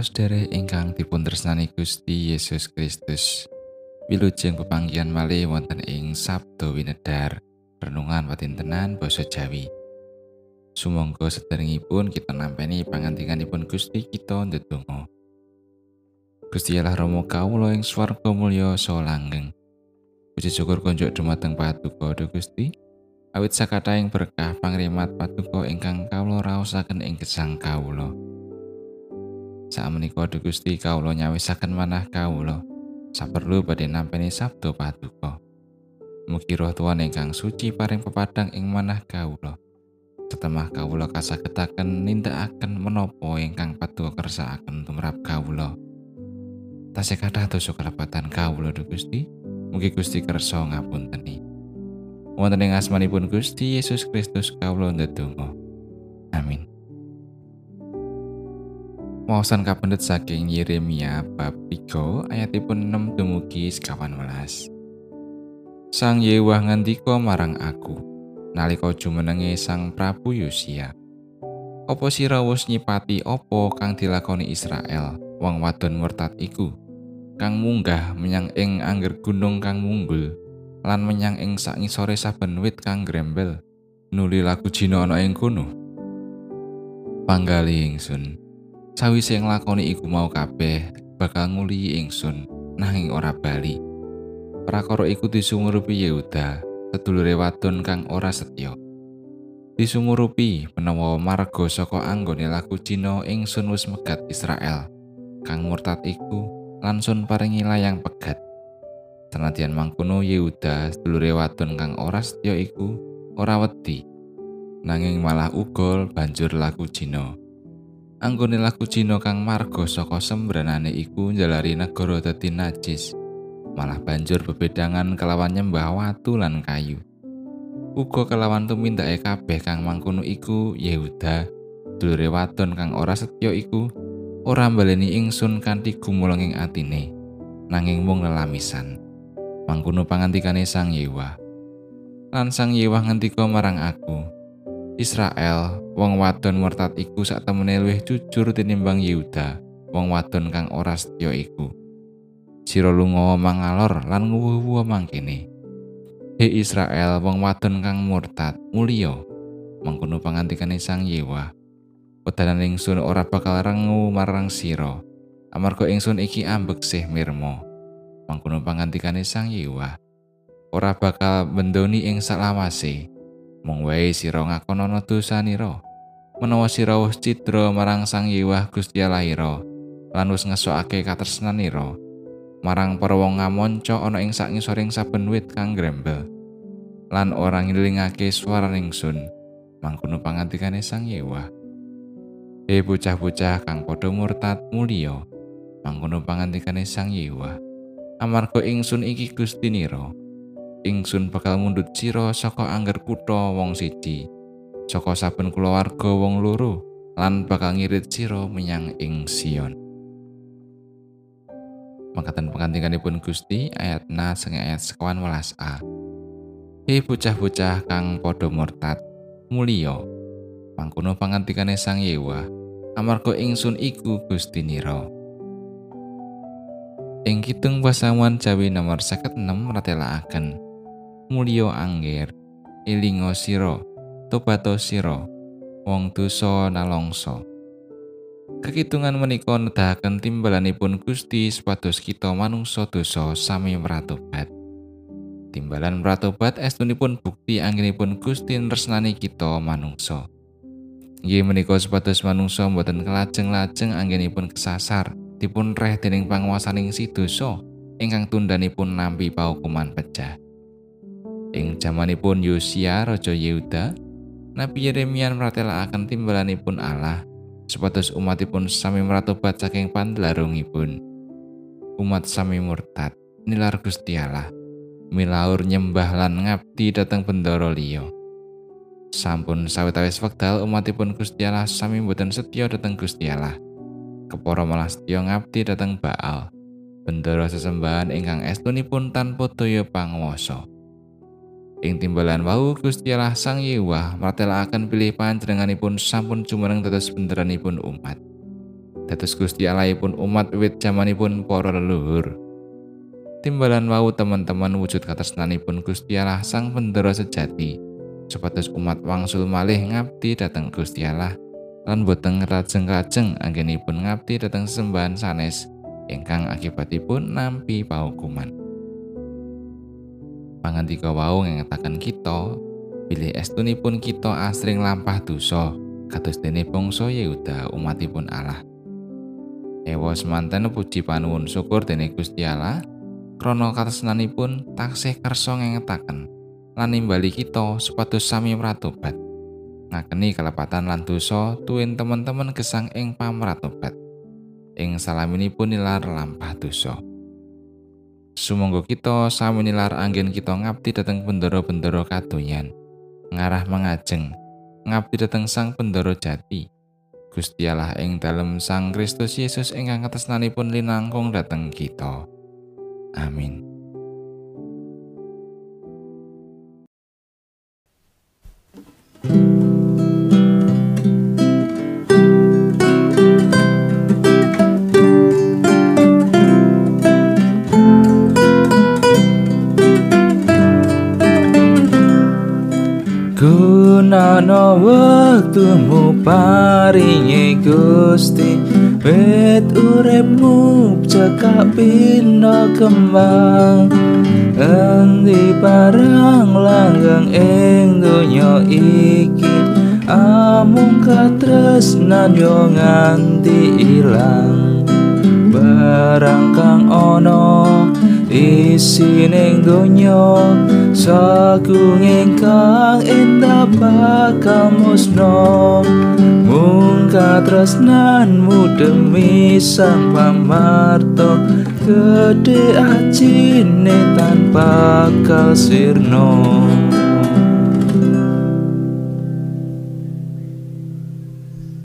Sedherek ingkang dipun tresnani Gusti Yesus Kristus. Wilujeng pepanggihan malih wonten ing Sabdo Winedar, renungan patintenan basa Jawi. Sumangga sedherekipun kita nampeni pangandikanipun Gusti kita ndedonga. Gusti Allah Rama kawula ing swarga mulya langgeng. Puji syukur konjuk dumateng Paduka Gusti. Awit sakataing berkah pangrimat Paduka ingkang kawula raosaken ing gesang kawula. Sakmenika Gusti kawula nyawisaken manah kawula. Saperlu badhe nampeni sabdo Paduka. Mugi roh Tuhan ingkang suci paring pepadang ing manah kawula. Setemah kawula kasagetaken nindakaken menapa ingkang Paduka kersakaken tumrap kawula. Tasih kathah dosa kelebatan kawula Gusti. Mugi Gusti kersa ngapunteni. Wonten ing asmanipun Gusti Yesus Kristus kawula ndedonga. Amin. Maosan kapendet saking Yeremia bab 3 ayatipun 6 dumugi sekawan welas. Sang Yewah ngandika marang aku, nalika jumenenge Sang Prabu Yosia. Apa sira wis nyipati apa kang dilakoni Israel, wong wadon murtad iku? Kang munggah menyang ing angger gunung kang munggul, lan menyang ing sakngisore saben wit kang grembel. Nuli laku jina ana ing kono. Panggali ingsun. Sawise nglakoni iku mau kabeh bakal nguli ingsun nanging ora bali. Prakara iku disumurupi Yehuda, sedulure wadon kang ora setya. Disumurupi menawa marga saka anggone laku Cina ingsun wis megat Israel. Kang murtad iku langsung paringi layang pegat. Senadyan mangkono Yehuda, sedulure wadon kang ora setya iku ora wedi. Nanging malah ugol banjur laku Cina. Anggone laku Cina kang marga saka sembranane iku njalari negara dadi najis. Malah banjur bebedangan kelawan nyembah watu lan kayu. Uga kelawan tumindake kabeh kang mangkono iku Yehuda. Dulure wadon kang ora setya iku ora mbaleni ingsun kanthi gumulung ing atine nanging mung lelamisan. Mangkono pangantikane Sang Yewa lan Sang Yewa ngendika marang aku Israel, wong wadon murtad iku sak temene luwih jujur tinimbang Yehuda, wong wadon kang ora setya iku. Sira lunga mangalor lan nguwu mangkene. He Israel, wong wadon kang murtad, mulya. Mangkono pangantikane Sang Yewa. Pedanan ingsun ora bakal rengu marang sira. Amarga ingsun iki ambek sih mirmo. Mangkono pangantikane Sang Yewa. Ora bakal bendoni ing salawase. Mung wae sira ngakonono dosanira menawa sira wis cidra marang Sang Yewah Gusti Allahira lan wis ngesokake katresnanira marang para wong ngamonco ana ing sakngisoring saben wit kang grembel lan ora ngilingake swara ningsun mangkono pangantikane Sang Yewah. He bocah-bocah kang padha murtad mulya mangkono pangantikane Sang Yewah. Amarga ingsun iki Gusti nira ingsun bakal mundut sira saka angger kutha wong siji saka saben kulawarga wong loro lan bakal ngirit sira menyang ing Sion. Mangkatan pengantinganipun Gusti ayat na sing ayat sekawan welas A. He bocah-bocah kang padha murtad mulya. Mangkono pangantikane Sang Yewa amarga ingsun iku Gusti nira. Ing kitung pasawan Jawi nomor 56 ratelaaken mulya angger elinga sira tobato sira wong dosa nalongso kekitungan menika nedahaken timbalanipun Gusti supados kita manungsa dosa sami meratobat. Timbalan meratobat estunipun bukti anggenipun Gusti nresnani kita manungsa. Nggih menika supados manungsa mboten kelajeng-lajeng anggenipun kesasar dipun reh dening panguasaning si dosa ingkang tundanipun nampi paukuman pecah. Ing jamanipun Yosia Raja Yehuda, Nabi Yeremia mratelakaken timbalanipun Allah supados umatipun sami meratobat saking pandelarungipun. Umat sami murtad nilar Gusti Allah, milaur nyembah lan ngabdi dhateng bendoro liya. Sampun sawetawis wekdal umatipun Gusti Allah sami boten setya dhateng Gusti Allah. Kepara malah setya ngabdi dhateng Baal. Bendoro sesembahan ingkang estunipun tanpa daya panguwasa. Ing timbalan wau Gusti Allah Sang Yewah martelakaken pilih panjenenganipun sampun jumeneng dados benderanipun umat. dados Gusti Allahipun umat wiwit jamanipun para leluhur. Timbalan wau teman-teman wujud katresnanipun Gusti Allah Sang Pendera sejati, supados umat wangsul malih ngabdi dhateng Gusti Allah lan boten rajeng-rajeng anggenipun ngabdi dhateng sesembahan sanes ingkang akibatipun nampi paukuman. Pangantika wau ngengetaken kita bilih estunipun kita asring lampah dosa kados dene bangsa Yehuda umatipun Allah. Ewa semanten puji panuwun syukur dene Gusti Allah krana katresnanipun taksih kersa ngengetaken lan nimbali kita supados sami mratobat. Ngakeni kelepatan lan dosa tuwin teman-teman gesang ing pamratobat. Ing salaminipun nilar lampah dosa. Sumangga kita sami nilar anggen kita ngabdi dhateng bendera-bendera kadonyan. Ngarah mengajeng ngabdi dhateng Sang Pendoro Jati. Gusti Allah ing dalem Sang Kristus Yesus ingkang katresnanipun linangkung dhateng kita. Amin. Wektumu paringi Gusti. Wit uripmu cekak pina kembang. Endi barang langgeng ing donya iki? Amung katresnan yo nganti ilang isine donya sagung ingkang endah bakal musno mung katresnanmu demi sang pamarto gede ajine tanpa kasirno